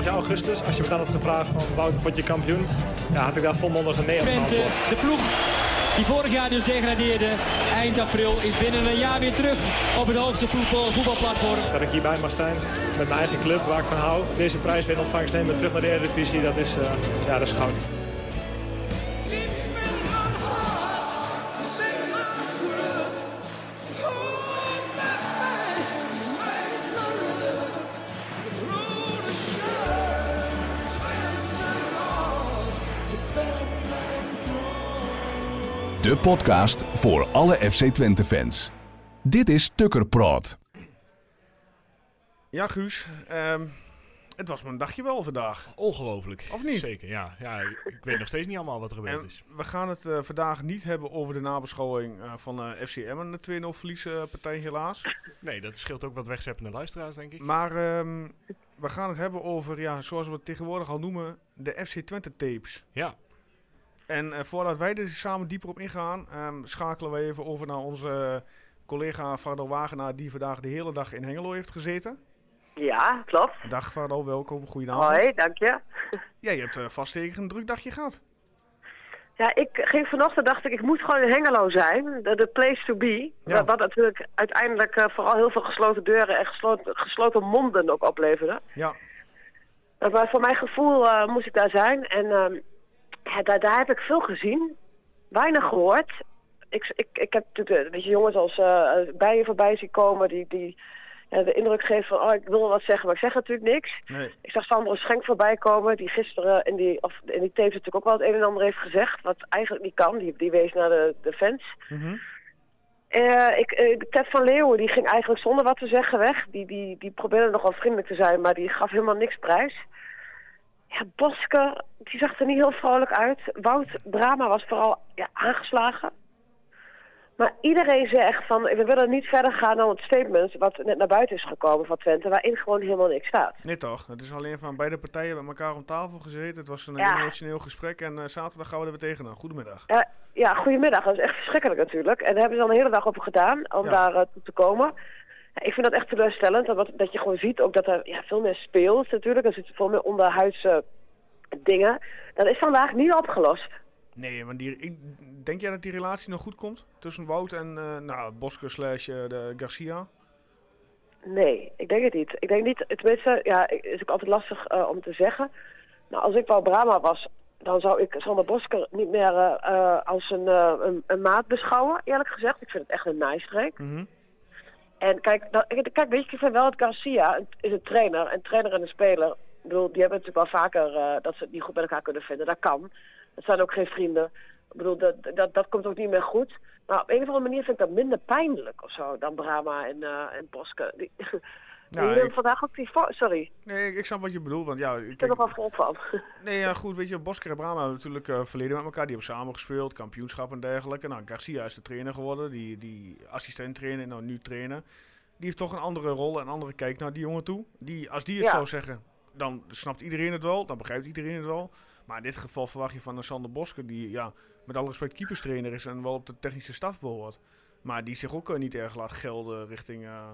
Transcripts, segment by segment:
vorig jaar augustus, als je me dan had gevraagd van Wouter, word je kampioen? Ja, had ik daar volmondig een nee op Twente, de ploeg die vorig jaar dus degradeerde, eind april, is binnen een jaar weer terug op het hoogste voetbal, voetbalplatform. Dat ik hierbij mag zijn met mijn eigen club waar ik van hou. Deze prijs weer in ontvangst nemen, terug naar de Eredivisie, dat is, eh, ja, dat is goud. De podcast voor alle FC Twente fans. Dit is Tukker Praat. Ja, Guus. ehm, het was mijn dagje wel vandaag. Ongelooflijk. Of niet? Zeker, ja. ja. Ik weet nog steeds niet allemaal wat er gebeurd En is. we gaan het eh, vandaag niet hebben over de nabeschouwing eh, van eh FCM en de 2-0 verliespartij helaas. Nee, dat scheelt ook wat wegzeppende luisteraars, denk ik. Maar ehm, we gaan het hebben over, ja, zoals we het tegenwoordig al noemen, de FC Twente tapes. Ja, En eh, voordat wij er samen dieper op ingaan, ehm, schakelen we even over naar onze collega Vardo Wagenaar, die vandaag de hele dag in Hengelo heeft gezeten. Ja, klopt. Dag Vardo, welkom. Goedenavond. Hoi, dank je. Ja, je hebt eh, vast zeker een druk dagje gehad. Ja, ik ging vanochtend, dacht ik, ik moet gewoon in Hengelo zijn. De, de place to be. Ja. Wat, wat natuurlijk uiteindelijk eh, vooral heel veel gesloten deuren en gesloten, gesloten monden ook opleverde. Ja, Uh, maar voor mijn gevoel eh, moest ik daar zijn. En ehm, ja, daar, daar heb ik veel gezien. Weinig gehoord. Ik, ik, ik heb natuurlijk een beetje jongens als eh bij je voorbij zien komen die, die ja, de indruk geven van, oh, ik wil wat zeggen, maar ik zeg natuurlijk niks. nee. Ik zag Sandro Schenk voorbij komen, die gisteren in die, of in die tapes natuurlijk ook wel het een en ander heeft gezegd, wat eigenlijk niet kan. Die, die wees naar de, de fans. Mhm. Eh, ik, eh, Ted van Leeuwen, die ging eigenlijk zonder wat te zeggen weg. Die, die, die probeerde nogal vriendelijk te zijn, maar die gaf helemaal niks prijs. Ja, Boske, die zag er niet heel vrolijk uit. Wout Brama was vooral ja, aangeslagen. Maar iedereen zegt van, we willen niet verder gaan dan het statement wat net naar buiten is gekomen van Twente, waarin gewoon helemaal niks staat. Nee toch, het is alleen van beide partijen met elkaar om tafel gezeten. Het was een Ja. emotioneel gesprek en eh, zaterdag gaan we er weer tegenaan. Goedemiddag. Ja, ja, goedemiddag. Dat is echt verschrikkelijk natuurlijk. En daar hebben ze al een hele dag over gedaan om Ja. daar eh, te komen. Ja, ik vind dat echt teleurstellend. Dat, wat- dat je gewoon ziet ook dat er ja, veel meer speelt natuurlijk. Er zitten veel meer onderhuidse dingen. Dat is vandaag niet opgelost. Nee, maar die, ik, denk jij dat die relatie nog goed komt? Tussen Wout en eh nou, Bosker slash eh, de Garcia? Nee, ik denk het niet. Ik denk niet, tenminste, ja, is ook altijd lastig eh, om te zeggen. Maar als ik wel Brahma was, dan zou ik Sander Bosker niet meer als een, een, een maat beschouwen, eerlijk gezegd. Ik vind het echt een nijstreek. Mhm. En kijk, dat, kijk, weet je, ik vind wel dat Garcia is een trainer. Een trainer en een speler. Ik bedoel, die hebben natuurlijk wel vaker eh, dat ze het niet goed met elkaar kunnen vinden. Dat kan. Dat zijn ook geen vrienden. Ik bedoel, dat, dat, dat komt ook niet meer goed. Maar op een of andere manier vind ik dat minder pijnlijk of zo dan Brahma en, eh en Boske. Die, Hebben ik- vandaag ook die... Sorry, Nee, ik, ik snap wat je bedoelt. Want ja, ik ben kijk, er nog wel vol van. nee, ja, goed, weet je, Bosker en Brahma hebben natuurlijk eh, verleden met elkaar. Die hebben samen gespeeld, kampioenschap en dergelijke. Nou, Garcia is de trainer geworden, die, die assistent trainer, nou nu trainer. Die heeft toch een andere rol en een andere kijk naar die jongen toe. Die, als die het Ja. zou zeggen, dan snapt iedereen het wel, dan begrijpt iedereen het wel. Maar in dit geval verwacht je van een Sander Bosker, die ja, met alle respect keeperstrainer is en wel op de technische staf behoort. Maar die zich ook eh, niet erg laat gelden richting eh,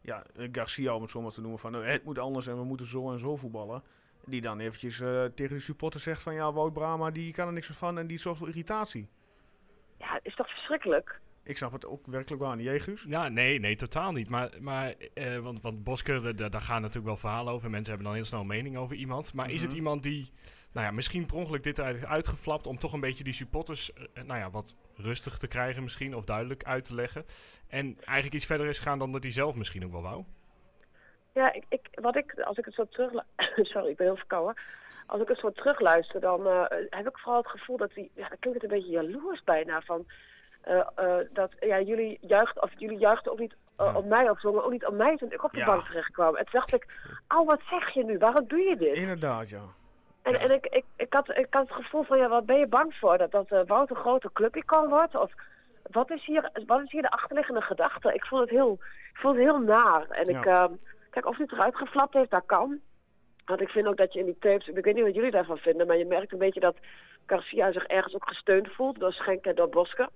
ja, eh, Garcia, om het zo maar te noemen. Van eh, het moet anders en we moeten zo en zo voetballen. Die dan eventjes eh, tegen de supporter zegt van ja, Wout Brama die kan er niks van en die zorgt voor irritatie. Ja, is toch verschrikkelijk? Ik snap het ook werkelijk niet. Jij, Guus? Ja, nee, nee, totaal niet. Maar, maar eh, want, want Bosker, eh, daar gaan natuurlijk wel verhalen over. Mensen hebben dan heel snel een mening over iemand. Maar is het Mhm. iemand die, nou ja, misschien per ongeluk dit heeft uitgeflapt om toch een beetje die supporters, eh, nou ja, wat rustig te krijgen misschien, of duidelijk uit te leggen. En eigenlijk iets verder is gaan dan dat hij zelf misschien ook wel wou. Ja, ik, ik, wat ik, als ik het zo terug... Sorry, ik ben heel verkouden. Als ik het zo terugluister, dan eh, heb ik vooral het gevoel dat hij... Ja, dan klinkt het een beetje jaloers bijna van... eh, eh, dat ja, jullie juichten, of jullie juichten ook niet eh, Ja. op mij of zongen ook niet op mij toen ik op de Ja. bank terecht kwam. En toen dacht ik, oh wat zeg je nu? Waarom doe je dit? Inderdaad, ja. En, en ik, ik, ik, had, ik had het gevoel van, ja, wat ben je bang voor? Dat, dat eh, Wout een grote clubicoon wordt? Of wat is, hier, wat is hier de achterliggende gedachte? Ik vond het heel, ik vond het heel naar. En ik, ehm, kijk, of het eruit geflapt heeft, dat kan. Want ik vind ook dat je in die tapes, ik weet niet wat jullie daarvan vinden, maar je merkt een beetje dat Garcia zich ergens ook gesteund voelt door Schenk en door Boske.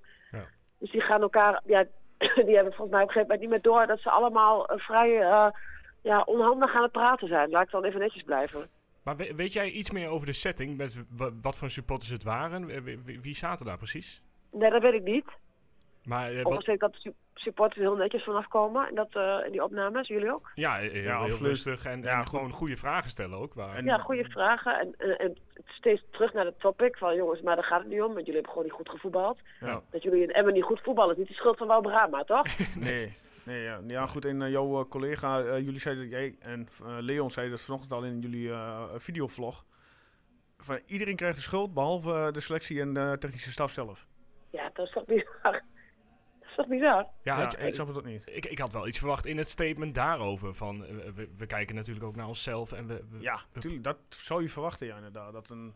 Dus die gaan elkaar, ja, die hebben volgens mij op een gegeven moment niet meer door dat ze allemaal eh, vrij eh, ja, onhandig aan het praten zijn. Laat ik dan even netjes blijven. Maar we- weet jij iets meer over de setting? Met wat voor supporters het waren? Wie, zaten daar precies? Nee, dat weet ik niet. Maar eh, wat, ik dat supporters er heel netjes vanaf komen. En dat, eh, in die opnames, jullie ook. ja, heel, Ja, rustig en, Ja, en gewoon goede vragen stellen ook. Waar, En- Ja, goede vragen. En, en, en steeds terug naar het topic van jongens, maar daar gaat het niet om. Want jullie hebben gewoon niet goed gevoetbald. Ja. Dat jullie in Emmen niet goed voetballen is niet de schuld van Wouw Brama, toch? Nee, nee ja. ja goed. En eh, jouw eh, collega, jullie zeiden, jij en Leon zei dat vanochtend al in jullie videovlog. Van, iedereen krijgt de schuld, behalve eh, de selectie en de technische staf zelf. Ja, dat is toch bizar. Is toch bizar? ja, je- ik snap het ook niet. ik, ik had wel iets verwacht in het statement daarover. Van, eh, we, we kijken natuurlijk ook naar onszelf en we, we- Ja, tuurlijk, dat zou je verwachten, ja, inderdaad. Dat een,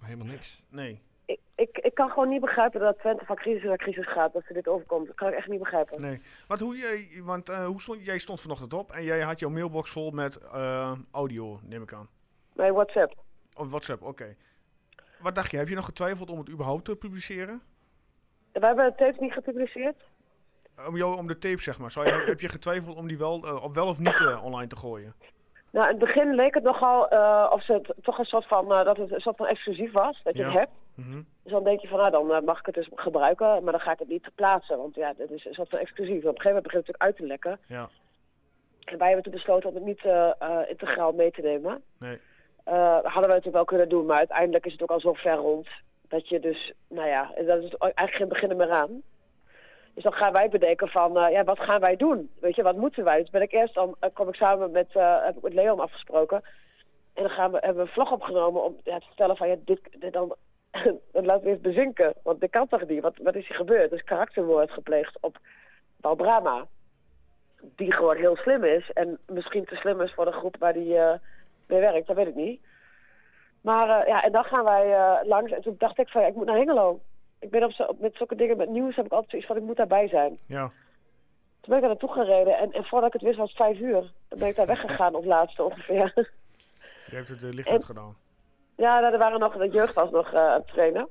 helemaal niks. nee. Ik, ik, ik kan gewoon niet begrijpen dat Twente van crisis naar crisis gaat. Dat ze dit overkomt. Dat kan ik echt niet begrijpen. Nee. Want hoe, jij, want, eh, hoe stond, jij stond vanochtend op en jij had jouw mailbox vol met eh, audio, neem ik aan. Bij WhatsApp. Of WhatsApp, oké. Wat dacht je? Heb je nog getwijfeld om het überhaupt te publiceren? We hebben het tapes niet gepubliceerd. Om, jou, om de tape, zeg maar. Zou je, heb je getwijfeld om die wel, eh, op wel of niet eh, online te gooien? Nou, in het begin leek het nogal eh, of ze het toch een soort van, eh, dat het een soort van exclusief was. Dat je Ja. het hebt. Mhm. Dus dan denk je van, nou, dan eh, mag ik het dus gebruiken. Maar dan ga ik het niet plaatsen. Want ja, dit is een soort van exclusief. Op een gegeven moment begint het natuurlijk uit te lekken. Ja, En wij hebben toen besloten om het niet eh, eh, integraal mee te nemen. nee. Eh, hadden we natuurlijk wel kunnen doen, maar uiteindelijk is het ook al zo ver rond. Dat je dus, nou ja, dat is eigenlijk geen beginnen meer aan. Dus dan gaan wij bedenken van, eh, ja, wat gaan wij doen? Weet je, wat moeten wij? Dus ben ik eerst dan, eh, kom ik samen met, eh, heb ik met Leon afgesproken. En dan gaan we, hebben we een vlog opgenomen om te vertellen van, ja, dit, dan, dan laten we eens bezinken. Want dit kan toch niet? Wat, wat is hier gebeurd? Dus karaktermoord gepleegd op Balbrama. Die gewoon heel slim is. En misschien te slim is voor de groep waar die mee werkt, dat weet ik niet. Maar ja, en dan gaan wij langs. En toen dacht ik van, ja, ik moet naar Hengelo. Ik ben op zo, op- met zulke dingen, met nieuws heb ik altijd zoiets van, ik moet daarbij zijn. Ja, Toen ben ik daar naartoe gereden. En, en voordat ik het wist was het vijf uur. Dan ben ik daar weggegaan op laatste ongeveer. je hebt het uh, licht En- uit gedaan. Ja, nou, er waren nog, de jeugd was nog eh, aan het trainen.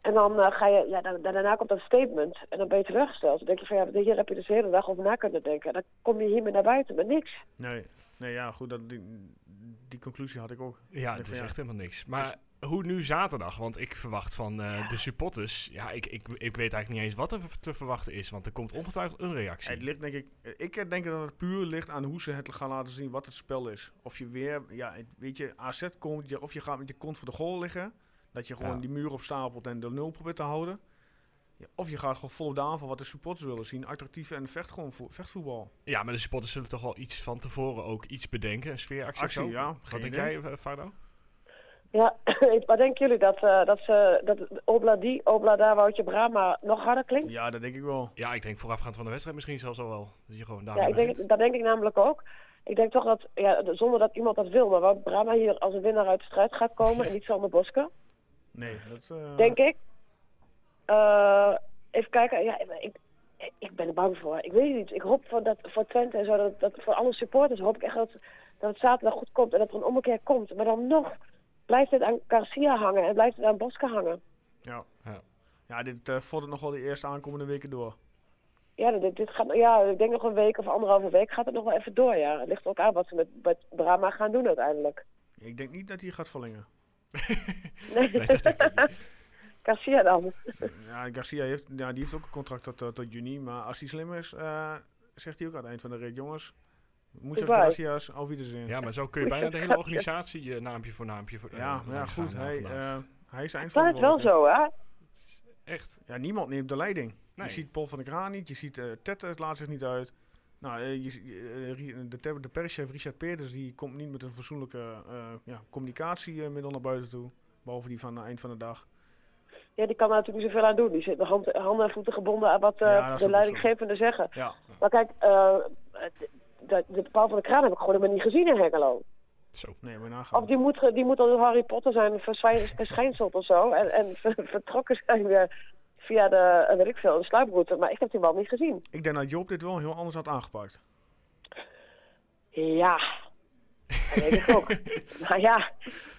En dan eh, ga je, ja, dan, dan- daarna komt dat statement. En dan ben je teleurgesteld. Dan denk je van, ja, hier heb je dus de hele dag over na kunnen denken. En dan kom je hiermee naar buiten met niks. Nee, nee ja, goed, dat, die, die conclusie had ik ook. Ja, het is ja. echt helemaal niks. Maar hoe nu zaterdag? Want ik verwacht van eh, de supporters... Ja, ik, ik, ik weet eigenlijk niet eens wat er te verwachten is. Want er komt ongetwijfeld een reactie. Het ligt denk ik, ik denk dat het puur ligt aan hoe ze het gaan laten zien wat het spel is. Of je weer, ja, weet je, AZ komt, je- of je gaat met je kont voor de goal liggen. Dat je gewoon Ja. die muur opstapelt en de nul probeert te houden. Ja, of je gaat gewoon vol op de aanval wat de supporters willen zien. Attractief en vecht gewoon vo- vechtvoetbal. Ja, maar de supporters zullen toch wel iets van tevoren ook iets bedenken. Een sfeeractie Actie, ja, Wat denk idee. jij, eh, Fardo? Ja, wat denken jullie? Dat, eh, dat, ze, dat Obla die, Obla daar, Woutje Brama nog harder klinkt? Ja, dat denk ik wel. Ja, ik denk voorafgaand van de wedstrijd misschien zelfs al wel. Dat je gewoon daar Ja, ik denk, dat denk ik namelijk ook. Ik denk toch dat, ja, zonder dat iemand dat wil, maar Wout Brama hier als een winnaar uit de strijd gaat komen en niet Sander Boske, Nee, dat... eh, denk ik. Eh, even kijken, ja, ik, ik ben er bang voor. Ik weet het niet. Ik hoop voor, dat, voor Twente en zo, dat, dat voor alle supporters hoop ik echt dat, dat het zaterdag goed komt en dat er een ommekeer komt. Maar dan nog blijft het aan Garcia hangen en blijft het aan Boske hangen. Ja. Ja. Ja, dit uh, vordert nog wel de eerste aankomende weken door. Ja, dit, dit gaat, ja, ik denk nog een week of anderhalve week gaat het nog wel even door, ja. Het ligt ook aan wat ze met, met Brama gaan doen uiteindelijk. Ik denk niet dat hij gaat verlengen. Nee, dat. Garcia dan. Ja, Garcia heeft, ja, die heeft ook een contract tot, tot, tot juni. Maar als hij slim is, uh, zegt hij ook aan het eind van de rit, jongens. Muchas gracias, auf Wiedersehen. Ja, maar zo kun je bijna de hele organisatie uh, naampje voor naampje voor, uh, Ja, ja goed. Hij, uh, hij is Dat is wel zo, hè? Echt? Ja, niemand neemt de leiding. Nee. Je ziet Paul van der Kraan niet, je ziet uh, Tette, het laat zich niet uit. Nou, uh, je, de, de, de perschef Richard Peerders die komt niet met een fatsoenlijke uh, ja, communicatiemiddel naar buiten toe. Behalve die van het eind van de dag. Ja, die kan er natuurlijk niet zoveel aan doen. Die zit de hand, handen en voeten gebonden aan wat uh, ja, de leidinggevenden zeggen. Ja. Maar kijk, uh, de, de Paul van der Kraan heb ik gewoon helemaal niet gezien in Hengelo. Zo. Nee, maar nagaan. Of die moet, die moet al Harry Potter zijn verschijnseld of zo. En, en vertrokken zijn weer via de, weet ik veel, de sluiproute. Maar ik heb die man niet gezien. Ik denk dat Joop dit wel heel anders had aangepakt. Ja, dat weet ik ook. maar ja,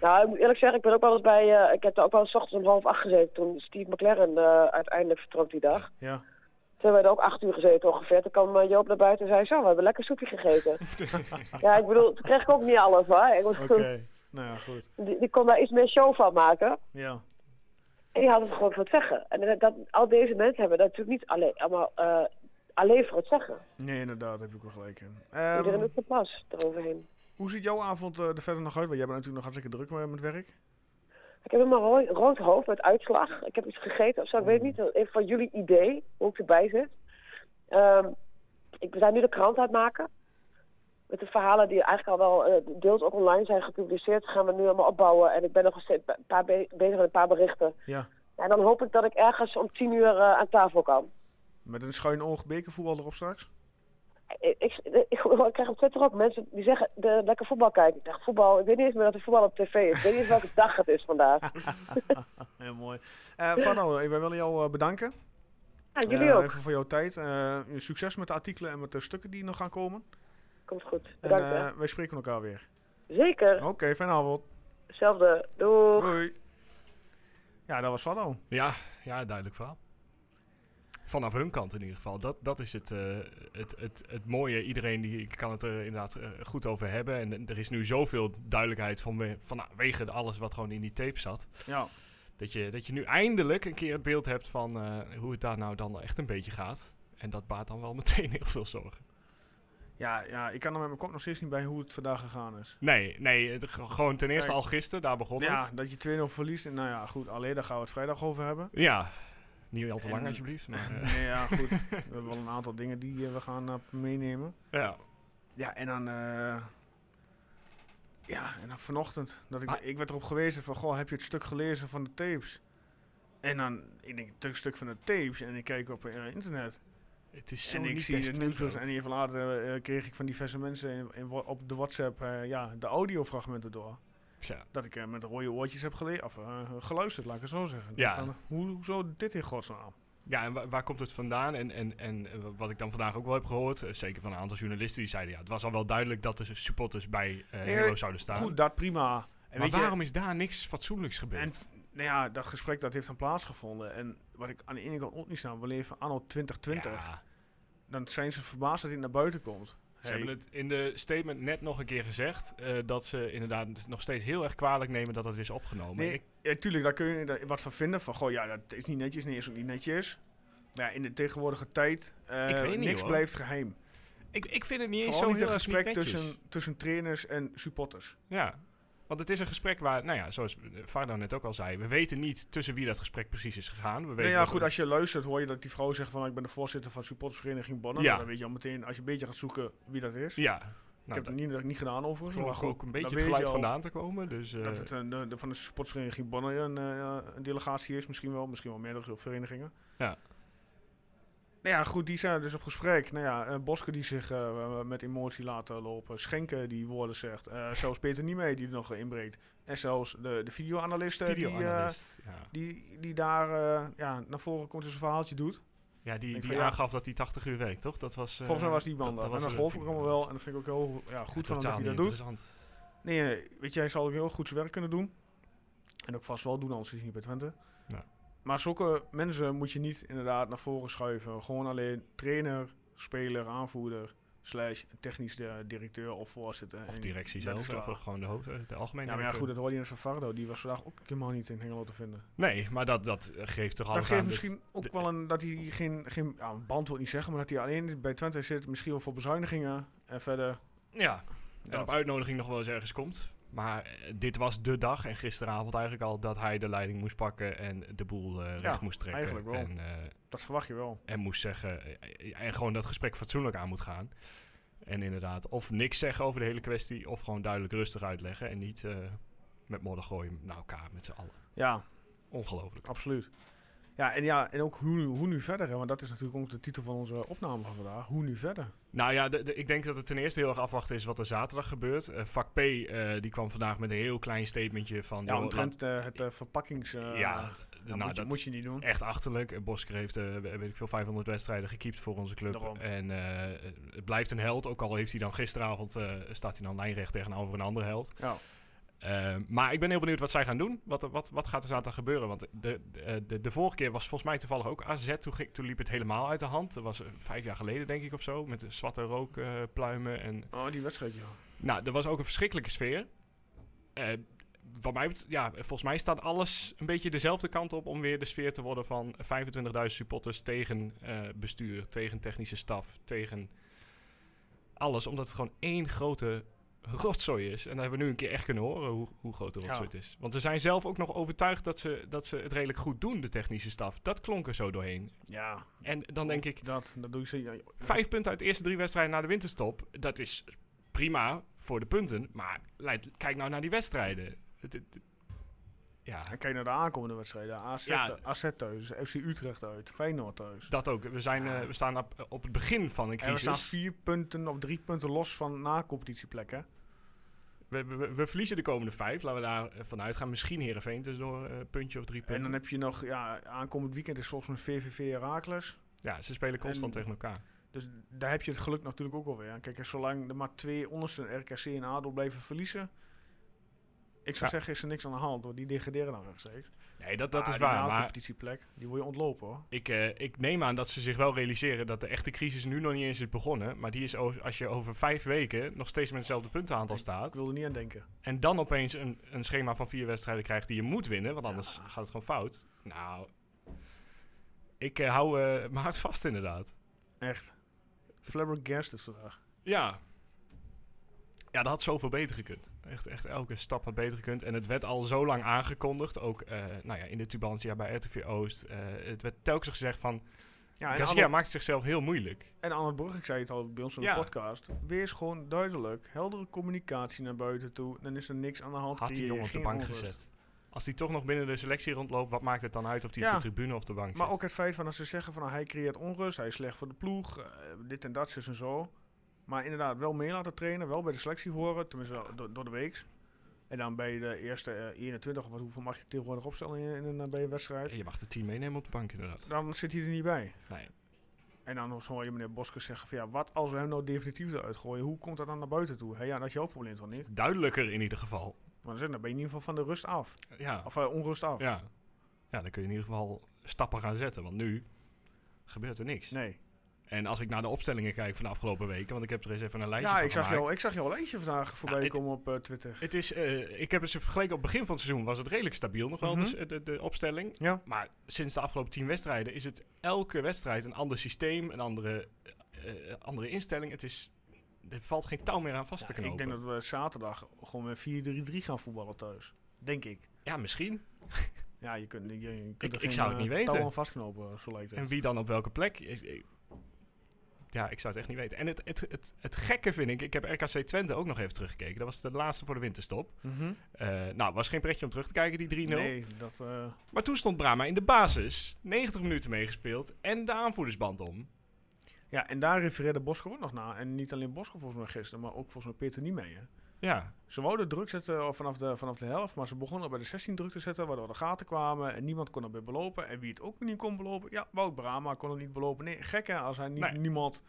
nou, ik moet eerlijk zeggen, ik ben ook wel eens bij, uh, ik heb er ook wel eens ochtends om half acht gezeten toen Steve McLaren uh, uiteindelijk vertrok die dag. Ja. Toen hebben we er ook acht uur gezeten ongeveer. Toen kwam uh, Joop naar buiten en zei, zo, we hebben lekker soepje gegeten. ja, ik bedoel, toen kreeg ik ook niet alles hoor. Ik Oké. Okay. Nou ja, goed. Die, die kon daar iets meer show van maken. Ja. En die had het gewoon voor het zeggen. En dat, dat, al deze mensen hebben dat natuurlijk niet alleen, allemaal eh, alleen voor het zeggen. Nee, inderdaad, daar heb ik ook wel gelijk in. Iedereen Ehm, doet zijn pas eroverheen. hoe ziet jouw avond eh, er verder nog uit? Want jij bent natuurlijk nog hartstikke druk met werk. Ik heb helemaal rood, rood hoofd met uitslag. Ik heb iets gegeten of zo. Ik weet niet. Even van jullie idee hoe ik erbij zit. Ehm, ik ben nu de krant aan het maken. Met de verhalen die eigenlijk al wel eh, deels ook online zijn gepubliceerd. Gaan we nu allemaal opbouwen. En ik ben nog steeds een paar be- bezig met een paar berichten. Ja. En dan hoop ik dat ik ergens om tien uur eh, aan tafel kan. Met een schuin oog bekervoetbal erop straks? Ik, ik, ik, ik krijg op Twitter ook mensen die zeggen de, lekker voetbal kijken. Ik dacht voetbal, ik weet niet eens meer dat er voetbal op tv is. Ik weet niet eens welke dag het is vandaag. Heel mooi. Eh Fano, eh, wij willen jou eh, bedanken. Ja, jullie Eh, ook. Even voor jouw tijd. Eh, succes met de artikelen en met de stukken die nog gaan komen. Komt goed. En Bedankt. eh, hè. wij spreken elkaar weer. Zeker. Oké, fijne avond. Hetzelfde. Doei. Doei. Ja, dat was Fano. Ja, ja, duidelijk verhaal. Vanaf hun kant in ieder geval. Dat, dat is het, eh, het, het, het mooie. Iedereen die kan het er inderdaad eh, goed over hebben. En er is nu zoveel duidelijkheid van, vanwege alles wat gewoon in die tape zat. Ja. Dat je, dat je nu eindelijk een keer het beeld hebt van eh, hoe het daar nou dan echt een beetje gaat. En dat baart dan wel meteen heel veel zorgen. Ja, ja, ik kan er met mijn kop nog steeds niet bij hoe het vandaag gegaan is. Nee, nee het, gewoon ten eerste Kijk. al gisteren, daar begon Ja, het. dat je 2-0 verliest. En nou ja, goed, alleen daar gaan we het vrijdag over hebben. Ja, niet al te lang alsjeblieft. Maar, eh, Nee, ja, goed. we hebben wel een aantal dingen die eh, we gaan eh, meenemen. ja. Ja, en dan... ja, en dan vanochtend. Dat ik, ik werd erop gewezen van, goh, heb je het stuk gelezen van de tapes? En dan, ik denk, het stuk van de tapes. En ik kijk op internet. Het is zo en ik zie Twente nieuws. En even later kreeg ik van diverse mensen in, op de WhatsApp eh, ja, de audiofragmenten door. Ja. Dat ik eh, met rode oortjes heb gele of, eh, geluisterd, laat ik het zo zeggen. Ja. Van, hoe, hoezo dit in godsnaam? Ja, en wa- waar komt het vandaan? En, en, en eh, wat ik dan vandaag ook wel heb gehoord, eh, zeker van een aantal journalisten, die zeiden ja, het was al wel duidelijk dat de supporters bij Hero zouden staan. Goed, dat prima. En maar je, waarom is daar niks fatsoenlijks gebeurd? En nou ja, dat gesprek dat heeft dan plaatsgevonden. En wat ik aan de ene kant ook niet snap, we leven anno 2020. Ja, Dan zijn ze verbaasd dat dit naar buiten komt. Ze Hey, hebben het in de statement net nog een keer gezegd, eh, dat ze inderdaad nog steeds heel erg kwalijk nemen dat het is opgenomen. Nee, Ik- ja, tuurlijk, daar kun je wat van vinden. Van, goh, ja, dat is niet netjes. Nee, is ook niet netjes. Maar ja, in de tegenwoordige tijd, eh, niet, niks blijft geheim. ik, ik vind het niet eens Vooral zo niet heel gesprek tussen, tussen trainers en supporters. Ja, want het is een gesprek waar, nou ja, zoals Varda net ook al zei, we weten niet tussen wie dat gesprek precies is gegaan. We weten Nou ja, goed, als je luistert hoor je dat die vrouw zegt van... ik ben de voorzitter van supportersvereniging Bonnen. Ja. Nou, Dan weet je al meteen, als je een beetje gaat zoeken wie dat is. Ja, ik nou, heb het niet, niet gedaan overigens. maar goed, ook een beetje het geluid vandaan te komen. Dus, Dat het eh, de, de- van de supportersvereniging Bonnen een, eh, een delegatie is. Misschien wel, misschien wel meerdere verenigingen. Ja. Nou ja, goed, die zijn dus op gesprek. Nou ja, eh, Boske die zich eh, met emotie laten lopen. Schenken die woorden zegt. Eh, zelfs Peter Niemee die er nog inbreekt. En zelfs de, de videoanalisten die, eh, videoanalist, ja. die, die daar eh, ja, naar voren komt en zijn verhaaltje doet. Ja, die, die ja. aangaf dat hij 80 uur werkt, toch? Dat was, eh, Volgens mij was die man dat- dat. dat en was dat een geloof ik video. allemaal wel. En dat vind ik ook heel ja, goed van hem dat hij dat doet. Nee, nee, weet je, hij zal ook heel goed zijn werk kunnen doen. En ook vast wel doen, anders is hij niet bij Twente. Ja. Maar zulke mensen moet je niet inderdaad naar voren schuiven. Gewoon alleen trainer, speler, aanvoerder, slash technisch de directeur of voorzitter. Of directie dat zelf, of gewoon de, hoofd, eh, de algemene Ja, maar ja, goed, dat hoorde je net van Fardo. Die was vandaag ook helemaal niet in Hengelo te vinden. Nee, maar dat, dat eh, geeft toch Dat alles geeft aan. misschien ook wel een, dat hij geen, geen ja, band wil niet zeggen, maar dat hij alleen bij Twente zit, misschien wel voor bezuinigingen. En verder, Ja, en Dat. op uitnodiging nog wel eens ergens komt. Maar eh, dit was de dag en gisteravond eigenlijk al dat hij de leiding moest pakken en de boel eh, recht Ja, moest trekken. eigenlijk wel. En, eh, dat verwacht je wel. en moest zeggen, en gewoon dat gesprek fatsoenlijk aan moet gaan. En inderdaad, of niks zeggen over de hele kwestie, of gewoon duidelijk rustig uitleggen en niet met modder gooien naar elkaar met z'n allen. Ja, Ongelooflijk. absoluut. Ja, en, ja, en ook hoe, hoe nu verder, hè? want dat is natuurlijk ook de titel van onze opname van vandaag. Hoe nu verder? Nou ja, de, de- ik denk dat het ten eerste heel erg afwachten is wat er zaterdag gebeurt. Eh, vak P eh, die kwam vandaag met een heel klein statementje van... Ja, omtrent eh, het verpakkings... ja, nou, moet, je, dat moet je niet doen. echt achterlijk. Bosker heeft, weet ik veel, 500 wedstrijden gekiept voor onze club. Daarom. En het blijft een held, ook al heeft hij dan gisteravond, staat hij dan lijnrecht tegenover een andere held. Ja. Eh, maar ik ben heel benieuwd wat zij gaan doen. Wat, wat, wat gaat er zaterdag gebeuren? Want de, de, de, de vorige keer was volgens mij toevallig ook AZ. Toen, ging, toen liep het helemaal uit de hand. Dat was eh, vijf jaar geleden, denk ik, of zo. Met de zwarte rookpluimen. en Oh, die wedstrijd, ja. nou, er was ook een verschrikkelijke sfeer. eh, wat mij, ja, volgens mij staat alles een beetje dezelfde kant op om weer de sfeer te worden van 25.000 supporters tegen eh, bestuur, tegen technische staf, tegen alles. Omdat het gewoon één grote rotzooi is. En dat hebben we nu een keer echt kunnen horen hoe, hoe groot de rotzooi Ja. het is. Want ze zijn zelf ook nog overtuigd dat ze, dat ze het redelijk goed doen, de technische staf. Dat klonk er zo doorheen. Ja, En dan denk ik, dat, dat doe ze. ja, vijf punten uit de eerste drie wedstrijden na de winterstop. Dat is prima voor de punten. Maar leid- kijk nou naar die wedstrijden. Het- ja, En kijk naar de aankomende wedstrijden. AZ, Ja. AZ thuis, FC Utrecht uit, Feyenoord thuis. dat ook. We, zijn, eh, we staan op, op het begin van een En we staan crisis. vier punten of drie punten los van na-competitieplekken. We, we, verliezen de komende vijf. Laten we daar eh, vanuit gaan. Misschien Heerenveen tussendoor een puntje of drie En punten. dan heb je nog, ja, aankomend weekend is volgens mij VVV Herakles. ja, ze spelen constant en- tegen elkaar. Dus daar heb je het geluk natuurlijk ook alweer. Kijk, en zolang er maar twee onderste RKC en ADO blijven verliezen... Ik zou Ja. zeggen, is er niks aan de hand, want die degraderen dan rechtstreeks. Nee, dat, dat Maar is die waar. Maar na-competitieplek, die wil je ontlopen hoor. ik, eh, ik neem aan dat ze zich wel realiseren dat de echte crisis nu nog niet eens is begonnen. Maar die is als je over vijf weken nog steeds met hetzelfde puntenaantal staat. Ik wil er niet aan denken. En dan opeens een, een schema van vier wedstrijden krijgt die je moet winnen, want anders gaat het gewoon fout. Nou, ik eh, hou eh, mijn hart vast inderdaad. Echt. Flabbergasted vandaag. Ja. Ja, dat had zoveel beter gekund. Echt, echt elke stap had beter gekund. En het werd al zo lang aangekondigd, ook eh, nou ja, in de Tubantia bij RTV Oost. eh, het werd telkens gezegd van, Ja, Garcia Anne- maakt zichzelf heel moeilijk. En Anne Brug, ik zei het al bij ons in de Ja. podcast. Wees gewoon duidelijk. Heldere communicatie naar buiten toe. Dan is er niks aan de hand. Had die jongen op de bank onrust. gezet. Als die toch nog binnen de selectie rondloopt, wat maakt het dan uit of die Ja. op de tribune of de bank Maar zit? ook het feit van dat ze zeggen van nou, hij creëert onrust, hij is slecht voor de ploeg, eh, dit en dat, zus en zo. Maar inderdaad, wel mee laten trainen, wel bij de selectie horen, tenminste door, door de week. En dan bij de eerste eh, 21, of wat, hoeveel mag je tegenwoordig opstellen in, in, een- bij een wedstrijd? Je mag het team meenemen op de bank inderdaad. Dan zit hij er niet bij. Nee. En dan hoor je meneer Boskers zeggen van ja, wat als we hem nou definitief eruit gooien, hoe komt dat dan naar buiten toe? Hé, ja, dat is jouw probleem toch niet? Duidelijker in ieder geval. Maar dan ben je in ieder geval van de rust af. Ja. Of uh, onrust af. Ja. ja, dan kun je in ieder geval stappen gaan zetten. Want nu gebeurt er niks. Nee. En als ik naar de opstellingen kijk van de afgelopen weken, want ik heb er eens even een lijstje Ja, van ik zag, gemaakt. jou, ik zag jouw lijstje vandaag voorbij het- komen op eh, Twitter. Het is, eh, ik heb het ze vergeleken op het begin van het seizoen was het redelijk stabiel nog wel, Mhm. dus, eh, de, de opstelling. Ja. Maar sinds de afgelopen tien wedstrijden is het elke wedstrijd een ander systeem, een andere, andere instelling. Het is, er valt geen touw meer aan vast te Ja, knopen. ik denk dat we zaterdag gewoon met 4-3-3 gaan voetballen thuis. Denk ik. Ja, misschien. Ja, je kunt, je, je kunt Ik- er ik geen, zou het niet weten. touw aan vastknopen, zo lijkt het. En wie dan op welke plek? Is- Ja, ik zou het echt niet weten. En het, het, het, het gekke vind ik, ik heb RKC Twente ook nog even teruggekeken. Dat was de laatste voor de winterstop. Mhm. Eh nou, was geen pretje om terug te kijken, die 3-0. Nee, dat... eh, Maar toen stond Brama in de basis, 90 minuten meegespeeld en de aanvoerdersband om. ja, en daar refereerde Bosker ook nog naar. En niet alleen Bosker volgens mij gisteren, maar ook volgens mij Peter niet mee. Hè. Ja, Ze wouden druk zetten eh, vanaf de, vanaf de helft, maar ze begonnen bij de 16 druk te zetten, waardoor de gaten kwamen en niemand kon er bij belopen. En wie het ook niet kon belopen, ja, Wout Brama kon het niet belopen. Nee, gek hè, als hij niet, Nee. niemand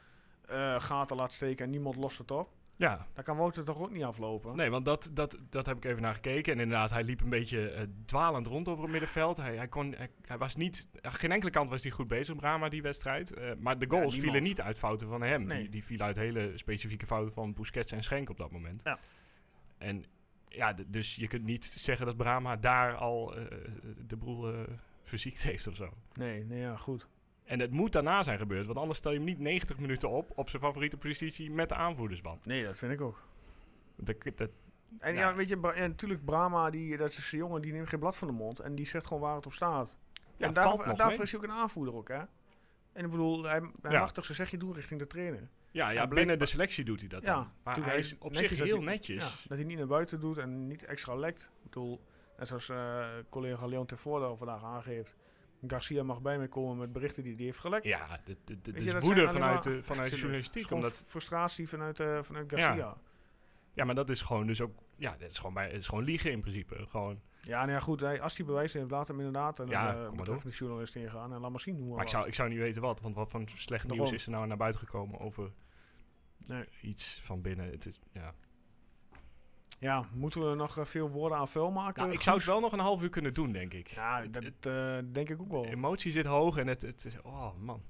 eh, gaten laat steken en niemand lost het op. ja. Dan kan Wout het toch ook niet aflopen? Nee, want dat, dat, dat heb ik even naar gekeken. En inderdaad, hij liep een beetje eh, dwalend rond over het middenveld. Hij, hij, kon, hij, hij was niet... Aan geen enkele kant was hij goed bezig, Brama, die wedstrijd. Eh, maar de goals vielen niet uit fouten van hem. Nee. Die, die vielen uit hele specifieke fouten van Busquets en Schenk op dat moment. Ja. En ja, dus je kunt niet zeggen dat Brama daar al eh, de boel eh, verziekt heeft of zo. Nee, nee, ja, goed. En het moet daarna zijn gebeurd, want anders stel je hem niet 90 minuten op op zijn favoriete positie met de aanvoerdersband. Nee, dat vind ik ook. Dat, dat, En Ja. ja, weet je, en natuurlijk Brahma, die, dat is een jongen die neemt geen blad van de mond en die zegt gewoon waar het op staat. ja, en valt daarvoor, nog daarvoor mee. is hij ook een aanvoerder ook, hè? En ik bedoel, hij, hij Ja. mag toch zijn zegje doen richting de trainer. Ja, ja, binnen de selectie doet hij dat Ja, dan. Maar hij is op zich dat heel hij- netjes. Ja, dat hij niet naar buiten doet en niet extra lekt. Ik bedoel, net zoals eh, collega Leon Tervoorde vandaag aangeeft. Garcia mag bij mij komen met berichten die hij heeft gelekt. Ja, dit, je, is dat woede vanuit, de, vanuit de journalistiek. Omdat, frustratie vanuit, eh, vanuit Garcia. Ja. Ja, ja, maar dat is gewoon dus ook... Ja, dit is gewoon, bij, het is gewoon liegen in principe. Gewoon, nou ja, goed. Hij, als hij bewijs heeft, laat hem inderdaad en Ja, ja, kom maar uh, betreffende journalist ingaan. En laat maar zien hoe maar ik zou, ik zou niet weten wat. Want wat voor slecht nieuws is er nou naar buiten gekomen over Nee. iets van binnen. Het is, ja. Ja, moeten we nog eh, veel woorden aan vuil maken? nou, ik zou het wel nog een half uur kunnen doen, denk ik. Ja, dat het- eh, denk ik ook wel. emotie zit hoog en het, het is... Oh, man.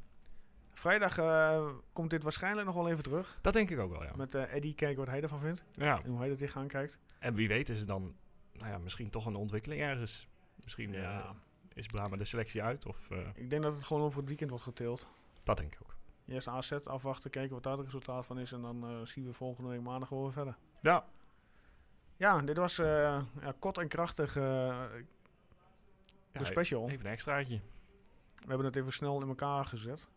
Vrijdag eh, komt dit waarschijnlijk nog wel even terug. Dat denk ik ook wel, ja. Met eh Eddie kijken wat hij ervan vindt. ja. En hoe hij er tegenaan kijkt. En wie weet is het dan nou ja, misschien toch een ontwikkeling ergens. Misschien Ja. is Brahma de selectie uit. Of, Ik denk dat het gewoon over het weekend wordt geteeld. dat denk ik ook. Eerst AZ afwachten, kijken wat daar het resultaat van is. En dan zien we volgende week maandag gewoon weer verder. Ja, Ja, dit was eh, ja, kort en krachtig ja, de special. Even een extraatje. We hebben het even snel in elkaar gezet.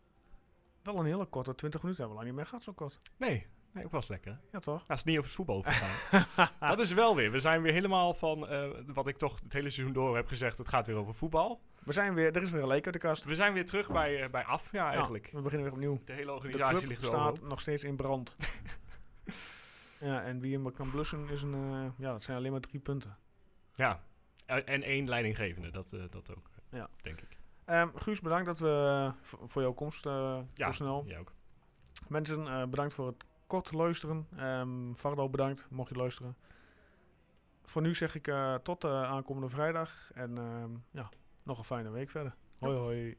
Wel een hele korte, 20 minuten hebben we lang niet meer gehad zo kort. Nee, nee, ook was lekker. Ja toch? Als het niet over het voetbal gaan. dat is wel weer. We zijn weer helemaal van eh, wat ik toch het hele seizoen door heb gezegd. Het gaat weer over voetbal. We zijn weer, er is weer een leek uit de kast. We zijn weer terug bij, bij af, ja, eigenlijk. Ja, we beginnen weer opnieuw. De hele De organisatie club ligt er staat nog steeds in brand. ja, en wie hem kan blussen is een, eh, ja, dat zijn alleen maar drie punten. Ja. En één leidinggevende, dat, eh, dat ook, eh, Ja. denk ik. Ehm, Guus, bedankt dat we, v- voor jouw komst eh, Ja, zo snel. jij ook. Mensen, eh, bedankt voor het kort luisteren. Ehm Fardo, bedankt, mocht je luisteren. Voor nu zeg ik eh, tot eh, aankomende vrijdag. En ehm, ja, nog een fijne week verder. Hoi hoi.